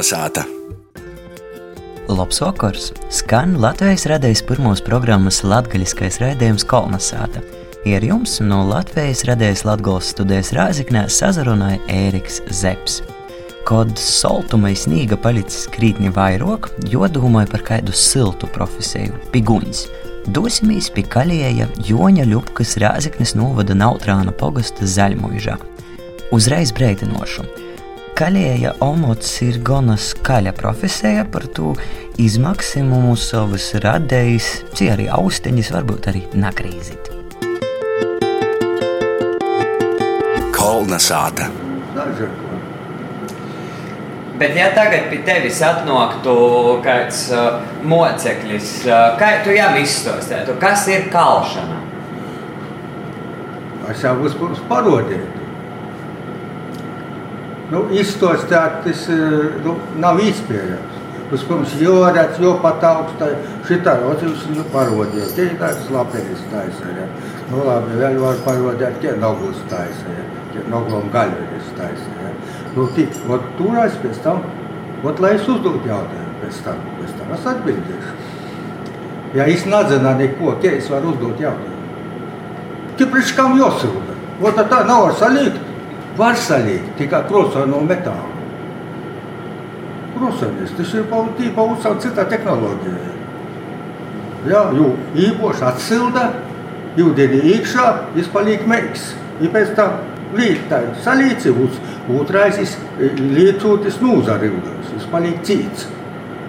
Kalnasāta. Labs vakars! Skan Latvijas radijas pirmos programmas latgaļiskais raidījums Kolnasāta. Ir jums no Latvijas radijas Latgales studijas Rāziknē sazarunāja Ēriks Zeps. Kad soltumai snīga palicis krītni vairāk, jo domāju par kādu siltu profesiju - piguņs. Dosimies pie kalēja Joņa Ļupkas Rāziknes novada Nautrāna pogasta Zaļmuižā. Uzreiz breidinošu. Kalēja omots ir gana skaļa profesija, par to izmaksimumu savas radējis, cī arī austiņas varbūt arī nakrīzīt. Kolna sāta. Bet, ja tagad pie tevis atnāktu kāds uh, moceklis, uh, kā tu jau izstāstītu, kas ir kalšana? Es jau vispirms parodīju. Nu, izstāstīt, tas eh, nu, nav iespējams. Vispirms jūras, jau pat augstai, šitā otrus nu, parodīju. Tie ir tāds lapējs taisa, ja. Nu, labi, vēl var parodīt, tie nogus taisa, ja. Tie noglam gaļveris taisa, ja. Nu, tik, ot turās pēc tam, ot lai es uzdot jautājumu pēc tam, pēc tam es atbildēšu. Ja es nedzinu neko, tie es varu uzdot jautājumu. Tie priekš kam jāsilda? Ot tā nav var salikt. Var salikt, tikai krosā no metāla. Krosanis, tas ir pavisam cita tehnoloģija. Jā, jo īpaši atsilda, jūdeni iekšā, viņš paliek meiks. Ja pēc tam lītai salīci, otrais lietotis nūzarīgās, viņš paliek cīts.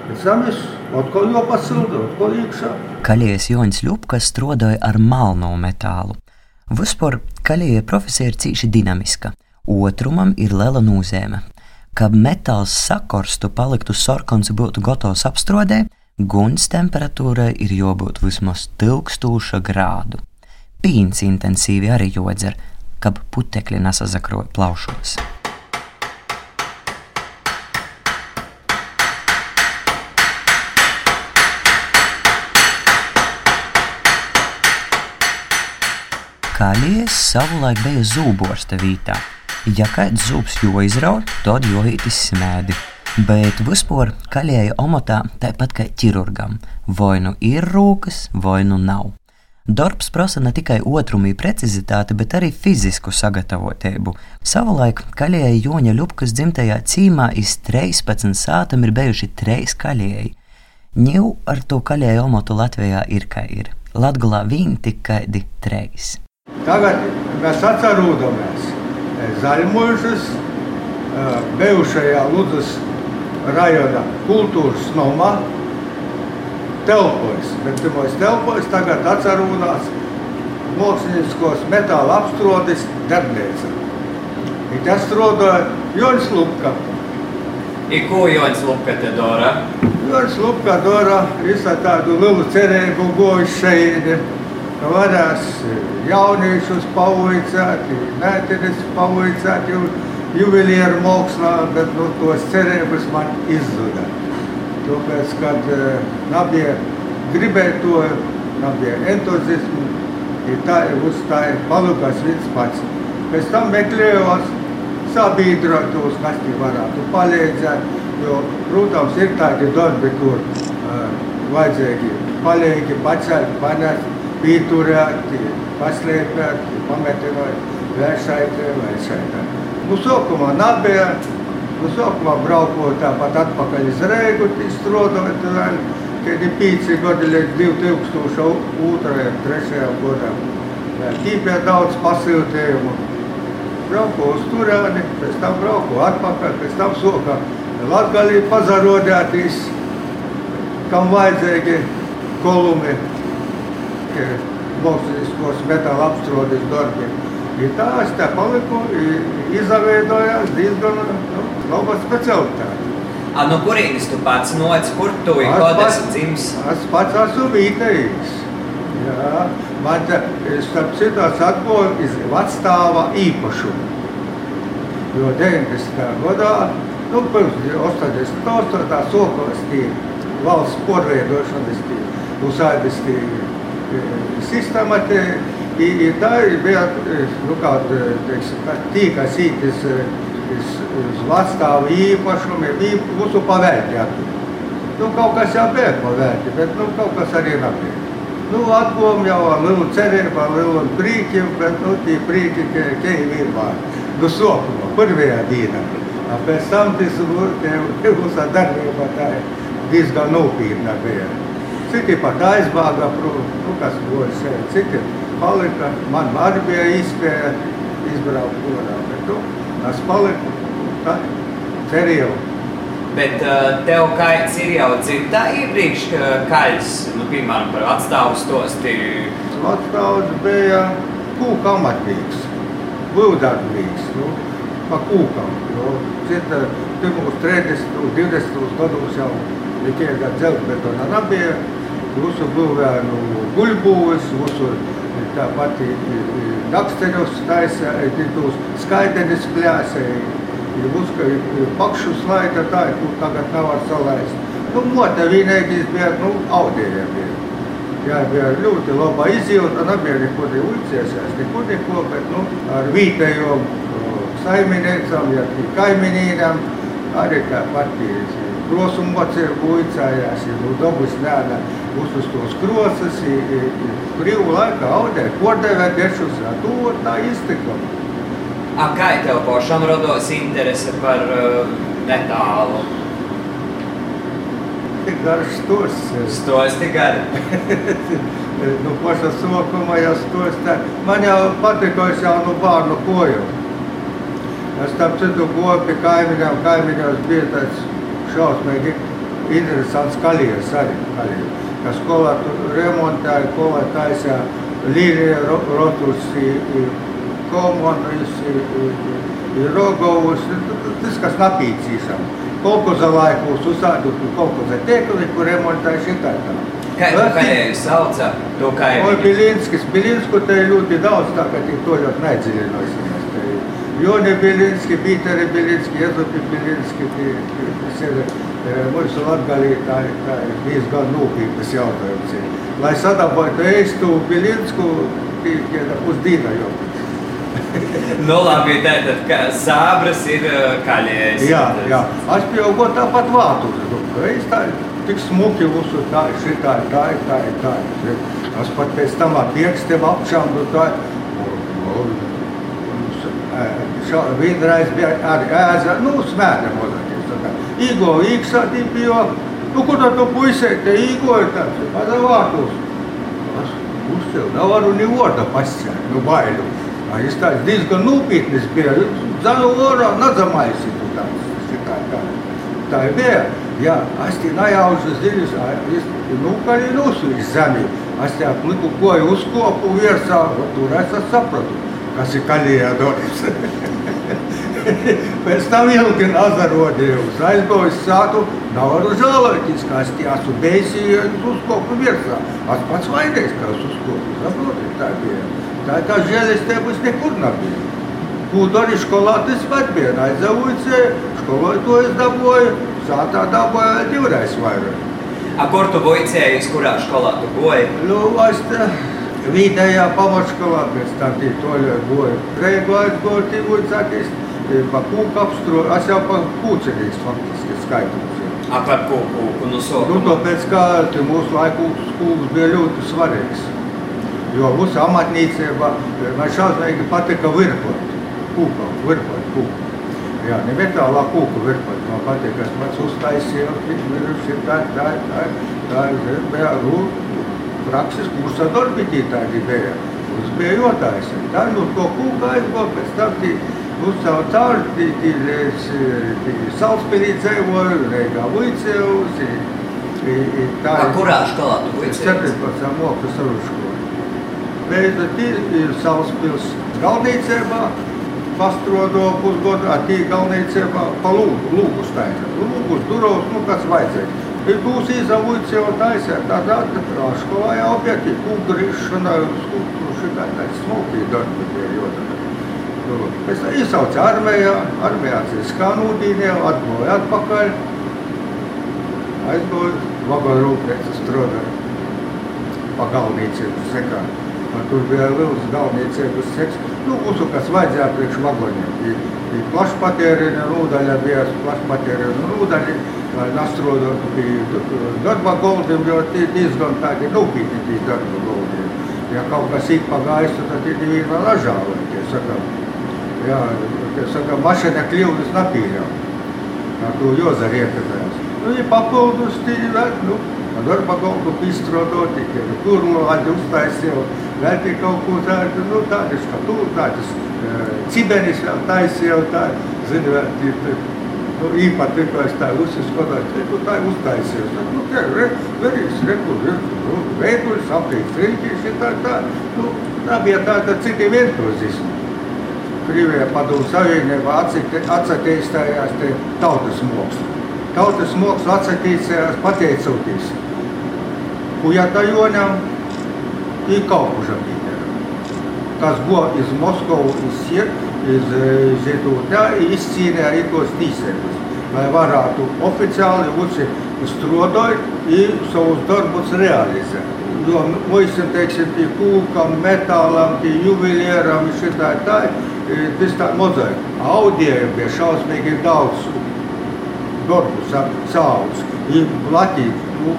Pēc tam viņš atkal jau pasilda, atkal iekšā. Kaļies Joņs Ļupkas strādāja ar malno metālu. Vispār kaļie profesija ir cīši dinamiska. Otrumam ir liela nozīme. Kad metāls sakorstu, paliktu sarkans, būtu gatavs apstrādē, guns temperatūrai ir jābūt vismaz 1000 grādu. Pīns intensīvi arī jodzer, kad putekļi nesazakroja plaušos. Kālies savulaik bija zūborsta vītā. Ja kāds zūps jo izrauj, tad jo ītis smēdi. Bet vispār kaļēja omatā tāpat kā ķirurgam. Vai nu ir rūkas, vai nu nav. Darbs prasa ne tikai otrumī precizitāti, bet arī fizisku sagatavotību. Savulaik kaļēja Joņa Ļupkas dzimtajā cīmā iz 13 sātam ir bijuši treis kaļēji. Ņū ar to kaļēju omatu Latvijā ir kā ir. Latgulā viņi tikai treis. Tagad mēs atcerūdamies Zaļmužas, bijušajā Ludas rajona kultūras nomā telpojas, bet pirmais telpojas tagad atcerūnās māksliniskos metāla apstrodes darbnīca. I tas strādāja Joņs Lupka. I ko Joņs Lupka te dara? Joņs Lupka dara visu tādu lielu cerību gojuši Varēs jauniešus pavaicāt, meitenes pavaicāt ju, juvelieru mākslā, bet nu, tos cerības man izzuda. Tāpēc, kad uh, nebija gribēja to, nebija entuziasmu, tā ir uzstāja palūkas viens pats. Pēc tam meklējos sabiedrotos, kas tie varētu palīdzēt, jo, protams, ir tādi darbi, kur uh, vajadzīgi palīgi pacelt, panest, pieturēti, paslēpēti, pametināti, vēršaitē, vēršaitē. Nu, sākumā nebija, nu, sākumā braukot tāpat atpakaļ iz Reigu, strādājot vēl, kad ir pīci gadi līdz 2002. 3. gadam. Tīpē daudz pasiltējumu. Brauko uz turēni, pēc tam brauko atpakaļ, pēc tam soka Latgalī pazarodētīs, kam vajadzīgi kolumi māksliniskos metāla apstrādes darbiem. I tā es tā paliku, izveidojās diezgan nu, laba specialitāte. A, no kurienes tu pats noc, kur tu ir, esi dzimis? Es pats esmu vītējis. Jā, man te, starp citās atboju iz vecstāva īpašumu. Jo 90. gadā, nu, pirms 88. sokos tie valsts porveidošanas tie, uzsādes tie sistēma tā bija nu, kāda, teiksim, tīka sītis uz, vecstāvu īpašumiem, mūsu pavēlti atpakaļ. Nu, kaut kas jau bija pavēlti, bet nu, kaut kas arī nebija. Nu, atgūm jau ar lielu cerību, ar lielu prīkiem, bet nu, tie prīki, ka keļi vienmēr. Nu, sokuma, pirmajā dienā. Pēc tam tas mūsu darbība tā diezgan nopietna bija. Citi pat aizbāga nu, kas goja šeit, citi palika. Man arī bija iespēja izbraukt gorā, bet nu, es paliku, tā, cerēju. Bet uh, tev kāds ir jau dzimtā iepriekš kaļs, nu, piemēram, par atstāvu stosti? Atstāvs bija kūka amatnieks, būvdarbnieks, nu, pa kūkam. Nu, cita, pirmos 30, 20 gados jau nekie gadu dzelzbetona nebija. Mūsu būvēja nu, guļbūves, mūsu tāpat naksteņos taisa, tos skaidenis pļāsēja. Ir muska pakšu slaida tā, kur tagad nevar salaist. Nu, mote vienīgais bija, nu, audēja bija. Jā, bija ļoti laba izjūta, nebija nekur uļciesies, nekur neko, bet, nu, ar vītējom saimniecām, ja kaiminīnām, arī tā pati krosumots ir uļcājās, nu, dabus nēna uz tos krosas, brīvu laikā audē, kordevē dešus, to tā iztikam. A, kā tev pašam rados interese par uh, metālu? Tik garš stos. Stos tik gari. nu, paša sokuma jau stos. Tā. Man jau patika, es jau no bārnu koju. Es tam citu goju pie kaimiņām, kaimiņos bija tāds šausmīgi interesants kalijas arī. Kalijas. Ka skolā remontēja, skolā taisīja līnija rotus komunis, Rogovus, tas, kas napīcīsam. Kolkoza laikos uzsādot kolkoza tiekli, kur remontēja šitā tā. Kā tu kādēļ sauca to kaimiņu? Oi, Bilinskis, Bilinsku te ļoti daudz, tā kā tik to ļoti nedziļinosimies. Joni Bilinski, Pīteri Bilinski, Jezupi Bilinski, tas ir mūsu latgalī, tā, ir diezgan nūpīgas jautājums. Lai sadabātu eistu Bilinsku, tie pusdīna jau. nu, labi, tātad, ka sābras ir kaļējis. Jā, jā. Es pieaugu tāpat vātu. Es tā, tik smuki uzsver tā, šitā, tā, tā, tā. Es pat pēc tam ar piekstiem apšām, nu tā. Arī ēza, nu, smēra mazliet. Īgo, īksā bija, nu, kur tu puisē, te īgo ir tāds, padavātos. Es uzcēlu, nevaru ni vorda pasciēt, nu, baidu. Es tāds diezgan nopietnis bija. Zanu orā nadzamaisit tāds. Tā, tā, tā ir bija. Jā, es tie najaužu ziļus, es nu, kā arī nosu iz zemi. Es tie pliku koju uzkopu virsā, tur es sapratu, kas ir kaļiedors. Pēc tam ilgi nazarodījums. Aizgājis sātu, nevaru žēlēties, ka es tie esmu bēsījies uzkopu virsā. Es pats vainīgs, ka es uzkopu. Saproti, tā bija. Tā kā žēlestības nekur nebija. Bija. Aizdevusi, skolai to es dabūju, sātā dabūju divreiz vairāk. A kur tu voicējies, kurā skolā tu goji? Nu, es te vidējā pamatskolā, pēc tam tī toļā goju. Reigu aizgoju, tī voicāties, pa kūku apstro, es jau pa kūcenīs faktiski skaitos. A par kūku, nu sokumu? Nu, tāpēc, ka mūsu laiku kūks bija ļoti svarīgs. Jo mūsu amatniecība man šausmīgi patika virpot. Kūka, virpot kūku. Jā, ne metālā kūku virpot. Man patīk, kas pats uztaisīja, šī tā, tā, tā, tā, bija prakses kursa darbitī tādi bija. Mums bija jotais. Tā, nu, to kūku aizgo, pēc tam tī, uz savu cauri, tī, tī, tī, Salspilī dzīvoju, Reigā Vuicevus. A kurā skolā tu voicējies? 17. moku savu skolu beidzot ir savas pils galvnīcībā, pastrodo pusgodu, atī galvnīcībā pa lūgu, lūgu staina. Lūgus duros, nu kas vajadzēja. Ir būs izavots jau taisē, tādā skolā jau tie kūgrišana, skulptūra, šitā tāds smokī darbi bija ļoti. Pēc tam iesauca armijā, armijā skanūdīnē, atgoja atpakaļ, aizgoja vagonu rūpniecības strādāja pa galvnīcību sekā. Man tur bija liels galvniecības seks. Nu, mūsu, kas vajadzēja priekš vagoniem. I, i plašpatērina nūdaļa bija plašpatērina nūdaļa. Nastrodot pie darba goldiem, jo tie diezgan tādi nopietni tie darba goldiem. Ja kaut kas ik pa gaisu, tad ir divi ražāli, tie saka. Tie saka, mašana kļūdas. Jā, to Jozar iekatājās. Nu, ja papildus tie, nu, darba goldu izstrādāt, tikai tur lādi uztaisīja, vēl tik kaut ko tādu, nu, tādas, kā tu, tādas cibenis vēl taisīja, tā, zini, vēl tie, nu, īpat tikai es tā uzskatās, ka tu tā uztaisīja. Nu, tā, re, verīs, reku, nu, veidojas, aptīks, riņķis, tā, tā, nu, tā bija tāda citi virtuozismi. Krievijā padomu savienībā atsatīstājās te tautas mākslu. Tautas mākslu atsatīstājās pateicoties Kujatajonam i Kaupžapītē. Kas buvo iz Moskovu, iz Siek, iz Zietūtē, izcīnīja arī tos tīsēkus, lai varētu oficiāli uci strādāt un savus darbus realizēt. Jo mums, teiksim, tie kūkam, metālam, tie juvelieram, šitā tā, tas tā mozaika. Audijai bija šausmīgi daudz darbu sauc. Latvija, nu,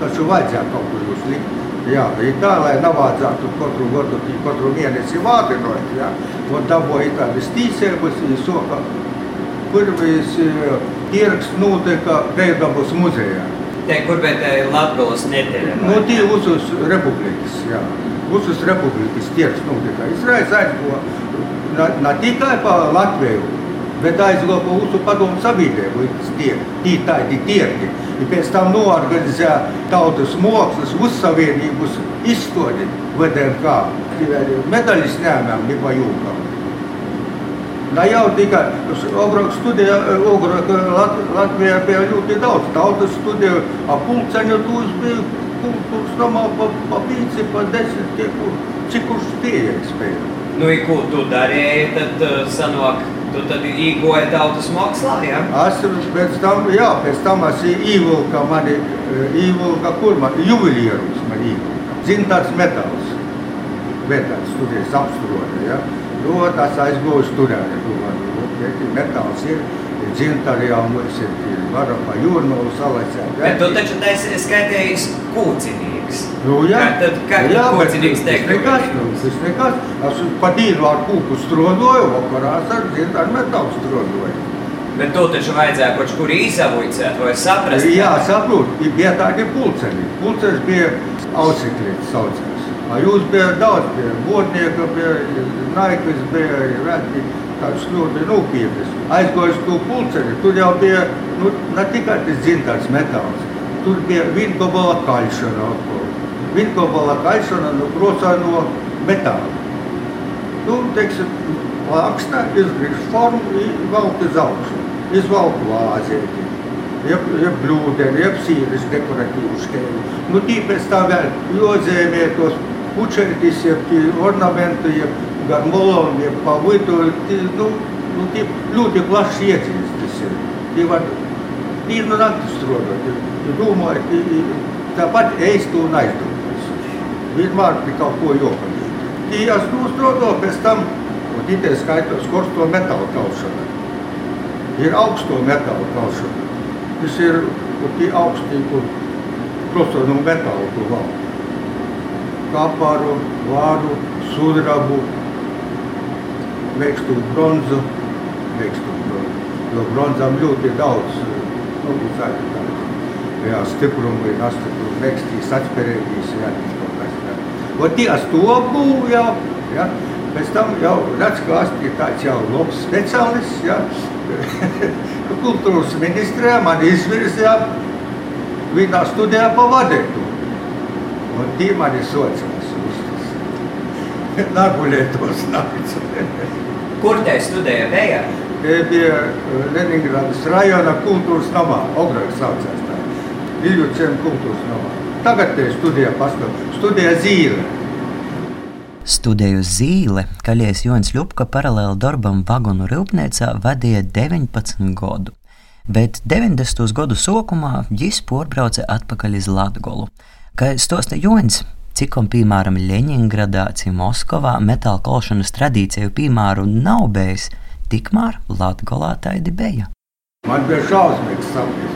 taču vajadzētu kaut kur jūs likt. Jā, tā, lai nevajadzētu katru gadu, katru mēnesi vādinot, jā, un dabūja tādas tīsēbas, un soka, pirmais tirgs notika Veidabas muzejā. Te, kur bija te Latgolas nedēļa? Nu, tie uzus republikas, jā. Uzus republikas tirgs notika. Izraels aizgo ne tikai pa Latviju, bet aizgo pa Usu padomu sabiedrību, tie tādi tirgi. Ja pēc tam noorganizēja tautas mākslas uzsavienības izstādi VDNK. Medaļas ņēmām, bija jūkam. Ne jau tikai Ogrāk studijā, Ogrāk Latvijā bija ļoti daudz tautas studiju, a pulceņu tūs bija kultūras namā pa, pa pīci, pa desmit, cik kurš tie spēja. Nu, ja ko tu darīji, tad uh, sanāk, tu tad īgoji tautas mākslā, jā? Es pēc tam, jā, pēc tam es īvilka mani, īvilka kur man, juvelierus man īvilka. Zin tāds metāls, metāls, studijas apstroda, jā. Nu, tas aizgoju studēt, domāju, ja, metāls ir, dzintari jau mums ir, varam pa jūrnolu salecēt. Bet tu taču taisi skaitējis kūcinīgs. Nu, jā, Kā tad, kā jā, bet tas nekas, nu, tas nekas. Es pa dīnu ar kūku strodoju, vakarās ar dzintaru metālu strodoju. Bet tu taču vajadzēja kaut kur īsavujcēt vai saprast. Jā, saprot, bija tādi pulceni. Pulcenis bija ausiklīts saucās. A jūs bija daudz, bija vodnieka, bija naiklis, bija reti, tāds ļoti nopietnis. Aizgājis to pulceni, tur jau bija, nu, ne tikai tas dzintars metāls, tur bija vingobala kaļšana. Vingobala kaļšana, nu, procā no metāla. Nu, teiksim, plākstā izgriež formu, valk uz augšu, izvalku vāzēti. Jeb, jeb blūdeni, jeb sīris dekoratīvu skēli. Nu, tī pēc tā vēl jozēmē tos pučētis, jeb tī ornamenti, jeb vidu, tī, nu, nu, tī ļoti plašs iecīs tas ir. Tī var dienu nakti strodot, ja domāju, tī, tāpat ēst un aizdomās. Vienmēr pie kaut ko jopanīt. Tī es nostrodo pēc tam, un te skaitos korsto metālu kalšana. Ir augsto metālu kalšana. Tas ir tie augstī, kur prosto no metāla tu valda. Kaparu, vāru, sudrabu, mēkstu bronzu, mēkstu bronzu. Jo bronzam ļoti daudz, nu, tādu tādu. Jā, stiprumu ir nastiprumu, mēkstīs, atspērēgīs, jā, kaut kas tā. O tie būv, jā, jā. Pēc tam jau redz, ka asti ir tāds jau labs speciālists, jā. Kultūras ministrē man izvirzīja vienā studijā pa vadētu. Un tie mani sociās uz tas. Nagulētos nakts. Kur te studēja vējā? Tie bija Leningradas rajona kultūras namā, Ogrāk saucās tā. Viļuciem kultūras namā. Tagad te studijā pastāv. Studijā Zīle. Studēju zīle, kaļies Joņs Ļupka paralēli darbam vagonu rūpniecā vadīja 19 gadu. Bet 90. gadu sākumā viņš porbrauca atpakaļ uz Latgolu. Kā stosta Joņs, cik un, piemēram, Ļeņingradā, Cimoskovā metāla kolšanas tradīciju piemēru nav bijis, tikmēr Latgolā taidi bija. Man bija šausmīgs sapnis.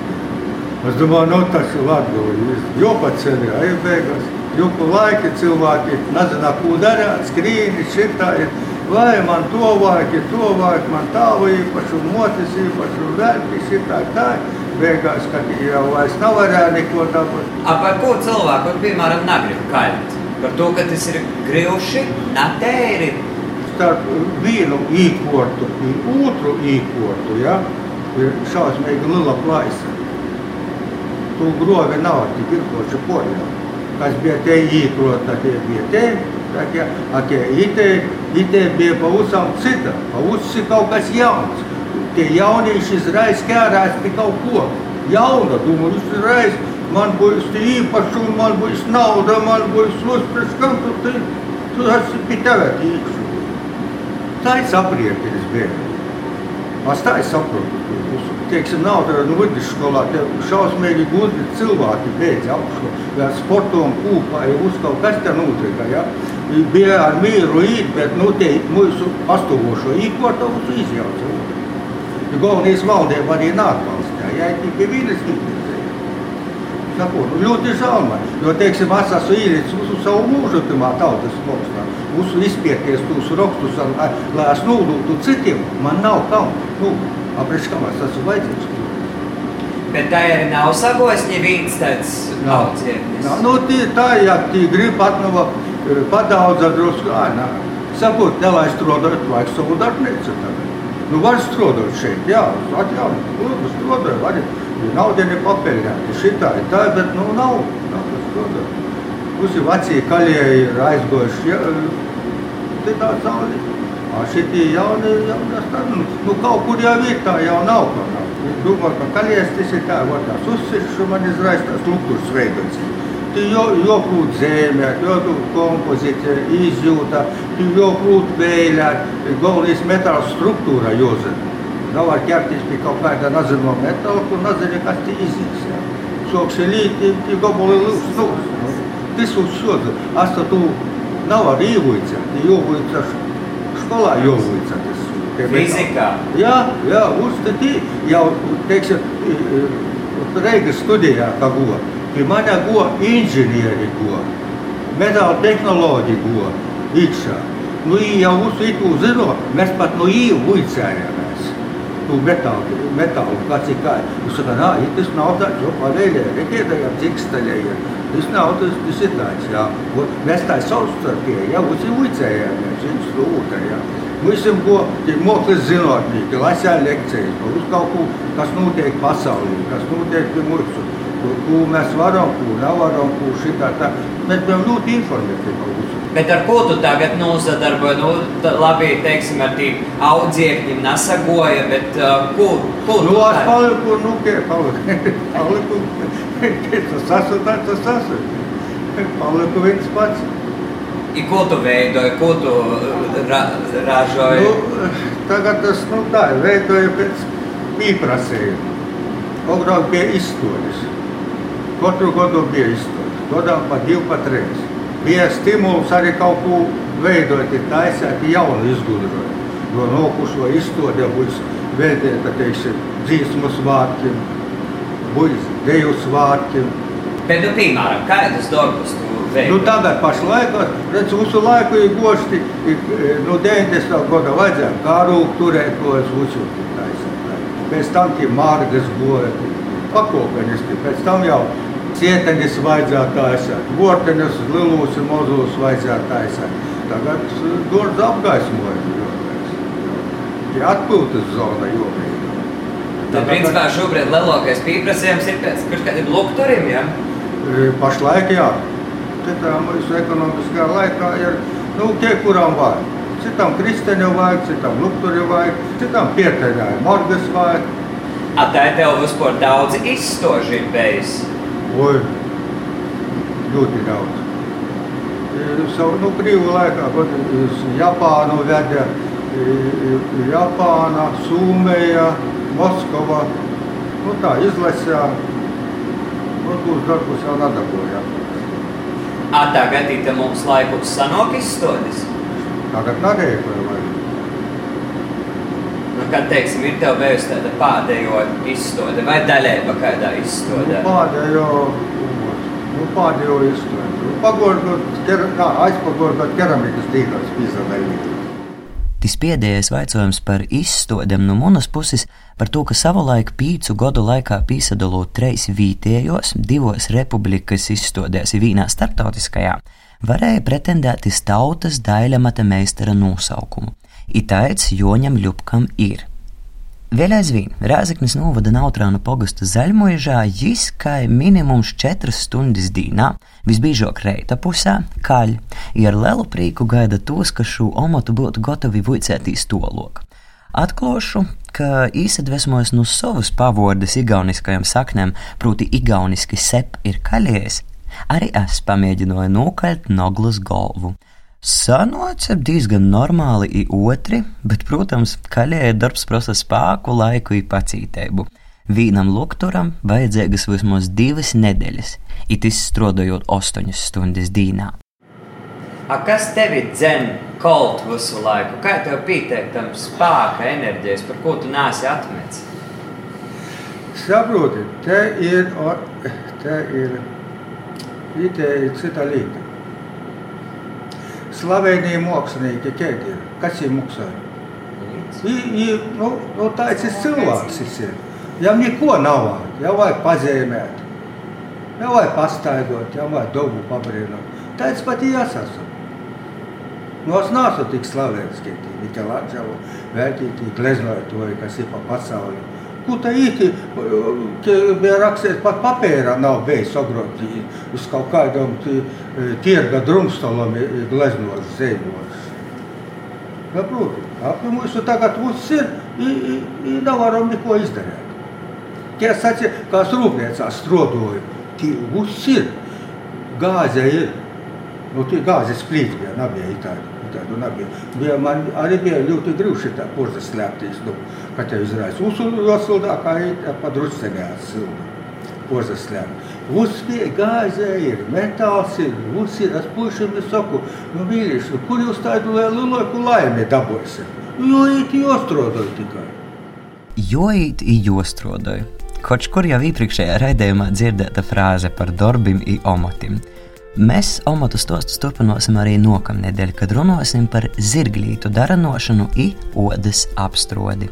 Es domāju, nu, tas ir Latvijas. Jo pat ceļā ir beigās. Pa laiki cilvēki nezina, ko darīt, skrīni, šitā ir. Vai man to vajag, to vajag, man tālu īpašu, motis īpašu, vērti, šitā tā. Beigās, kad jau vairs nav varēja neko dabūt. Par ko cilvēku, piemēram, negrib kaļt? Par to, ka tas ir grūši, netēri. Starp vienu īkortu un otru īkortu, ja, ir šausmīgi liela plaisa tu grovi nav tik ilgoši porjā. Te bija te, takie, a tie ite, ite bija pavisam cita, kaut kas jauns. Tie jaunieši izrais kērās pie kaut ko jauna, domāju, izrais, man būs īpašumi, man būs nauda, man būs uzpēc, kam tu, tu, tu esi pie tevi tīkšu. Tā ir sapriekties bija. Es tā saprotu, teiksim, nav tāda nu, vidusskolā, tie šausmīgi gudri cilvēki beidz augšu, ja sporto un kūpā, ja uz kaut kas te notika, ja. Bija ar mīru īt, bet, nu, te mūsu pastovošo īkortavusu izjauca. Galvenais valdība arī nākvalstā, ja, tikai vīnes. Saku, nu, ļoti žēl man, jo, teiksim, es esmu īrīts uz savu mūžu pirmā tautas valstā, uz izpieties tos rakstus, lai es nūdūtu citiem, man nav kam. Nu, Esmu vajadzīgs. Bet tā arī nav sagojis, ja viens tāds audzēknis. Nu, tī, tā, ja tī grib atnava padaudza drusku, ā, nā. Sakot, nelaist strādāt, vajag savu darbnīcu tagad. Nu, var strādāt šeit, jā, atjaunot, labi strādāt, var, ja nauda nepapeļņāta, šitā ir tā, bet, nu, nav, nav kas strādāt. Visi vecie kaļieji ir aizgojuši, jā, te tā cauri. Šitie jauni, jaunas, nu, nu, kaut kur jau ir tā, jau nav kā nav. Es domāju, ka kaļies tas ir tā, var tās uzsiršu, man izraisa tās struktūras veidots. Tu jo, joprūt zēmē, joprūt kompozīcija, izjūta, tu joprūt vēļāt, galvenais metāla struktūra jāzina. Nav var ķerties pie kaut kāda nezinu metāla, kur nezinu, kas te izies. Ja. Sokši līti, ti goboli lūs, nu, tas uzsjoda. Asta tu nav ar īvuicā, ti jūvuicā skolā jāuzlicaties. Fizikā? Jā, jā uzstatī, jau, teiksim, Reigas studijā, kā go, pie manā go inženieri go, metāla tehnoloģi go, iekšā. Nu, jau uz itu zino, mēs pat no īju uicējāmies. Tu metālu, metālu, kāds ir kā. Jūs saka, nā, tas nav tāds, jo pavēļē, rekiedējām dzikstaļējiem. Tas nav tas, tas ir tāds, jā. Mēs tā savstarpēji, jā, uz ir uicējāmies, viens jā. Visam, ko tie mākslas zinātnieki lasīja lekcijas, uz kaut ko, kas notiek pasaulī, kas notiek pie mūsu, ko mēs varam, ko nevaram, ko šitā tā. Mēs bijām ļoti informēti par visu. Bet ar ko tu tagad nozadarboji? Nu, labi, teiksim, ar tiem audziekņiem nesagoja, bet uh, ko, ko nu, tu es paliku, nu, kie, paliku, paliku, tas esmu, tas esmu. Paliku viens pats. I ko tu veidoji, ko tu ra ražoji? Nu, tagad tas nu, tā ir veidoja pēc pieprasījuma. Agrāk bija izstādes. Katru gadu bija izstādes. Gadām pa divu, pa trīs. Bija stimuls arī kaut ko veidot, taisīt jaunu izgudrojumu. Jo nokušo izstāde būs veltīta, teiksim, dzīsmu svātkiem, būs deju svātkiem. Bet, nu, piemēram, kādus darbus tu Nu, tagad pašlaik, redz, mūsu laiku ir gošti, no 90. gada vajadzēja kārūku turēt, ko es uzjūtu taisīt. Pēc tam tie mārgas goja, pakopeniski, pēc tam jau cietenis vajadzēja taisīt, vortenis, lilūs un mozūs vajadzēja taisīt. Tagad dārds apgaismoja. Tie atpūtas zona jomīga. Tad, principā, šobrīd lielākais pieprasījums ir pēc kādiem lukturiem, ja? Pašlaik, jā katrā mūsu ekonomiskā laikā ir nu, tie, kurām vajag. Citam kristeņu vajag, citam luktuļu vajag, citam pieteļāju morgas vajag. A tā ir tev vispār daudz izstoži ir bijis? Oi, ļoti daudz. Savu, nu, brīvu laikā, kad uz Japānu veda, Japāna, Sūmeja, Moskova, nu tā izlasījām, varbūt darbus jau nedabūjām. Tagad ir mums laikus sanāk izstādes. Tagad nerēkoju vai. Nu, kad, teiksim, ir tev bijusi tāda pēdējo izstāde vai daļēba kādā Nu, izstādē? pēdējo, nu, pēdējo izstādi. Nu, pagordot, ker, nā, aizpagordot keramikas dīgās pīzadēļīgi. Tas pēdējais jautājums par izstādēm no manas puses par to, ka savulaik pīcu gadu laikā piesadalot treis vietējos, divos republikas izstādēs, vienā starptautiskajā, varēja pretendēt uz tautas daļamata meistara nosaukumu. Itāits Joņam Ļupkam ir. Vēl aizvien Rāzaknis novada Nautrāna pogastu zaļmožā, jis kā minimums 4 stundas dīnā, visbiežāk reita pusē, kaļ, ir lielu prieku gaida tos, ka šo omatu būtu gatavi vicētīs tolok. Atklāšu, ka īsadvesmojas no savas pavordas igauniskajam saknēm, proti, igauniski sep ir kaļies, arī es pamēģināju nokaļt noglas galvu. Sanāca diezgan normāli i otri, bet, protams, kaļēja darbs prasa spēku, laiku un pacītību. Vīnam lukturam vajadzīgas vismaz divas nedēļas, it izstrādājot astoņas stundas dīnā. A, kas tevi dzen kaut visu laiku? Kā tev pieteikt tam spēka, enerģijas, par ko tu nāsi atmetis? Saproti, te ir, te ir, te ir cita lieta. Slavenie mākslinieki, kādi ir? Kas ir maksā? I, i, nu, nu, tāds ir cilvēks. Ir. Ja neko nav, jau vajag pazīmēt, jau vajag pastaigāt, jau vajag dabu pabrīnot. Tāds pat es esmu. Nu, es neesmu tik slavēts, kā tie Mikelāģevo, vērtīgi gleznotāji, kas ir pa pasauli. Ko tā īsti bija rakstīts, pat papīrā nav bijis sagroti uz kaut kādam tī- tirga drumstolam gleznotas zēņos. Saprotu, apli mūsu tagad viss ir, i, nevaram neko izdarīt. Tie sacīja, kā es rūpniecā strodoju, tie viss ir, gāze ir. Nu, tie gāzes plīti bija, nebija itāļu. Tādu nebija. bija. Man arī bija ļoti grūti tā kurza slēpties, nu, kad te izrādās. Uzsildā, kā ir padrucenējās silda. Kurza slēpt. Viss bija gāze ir, metāls ir, viss. Es pušiem saku, nu, vīrieši, nu, kur jūs tādu lielāku laimi dabūsiet? Jo it jostrodoju tikai. Joīt i jostrodoju. Kaut kur jau iepriekšējā raidījumā dzirdēta frāze par darbim i omotim. Mēs omatu stostus turpināsim arī nākamnedēļ, kad runāsim par zirglītu daranošanu i odas apstrodi.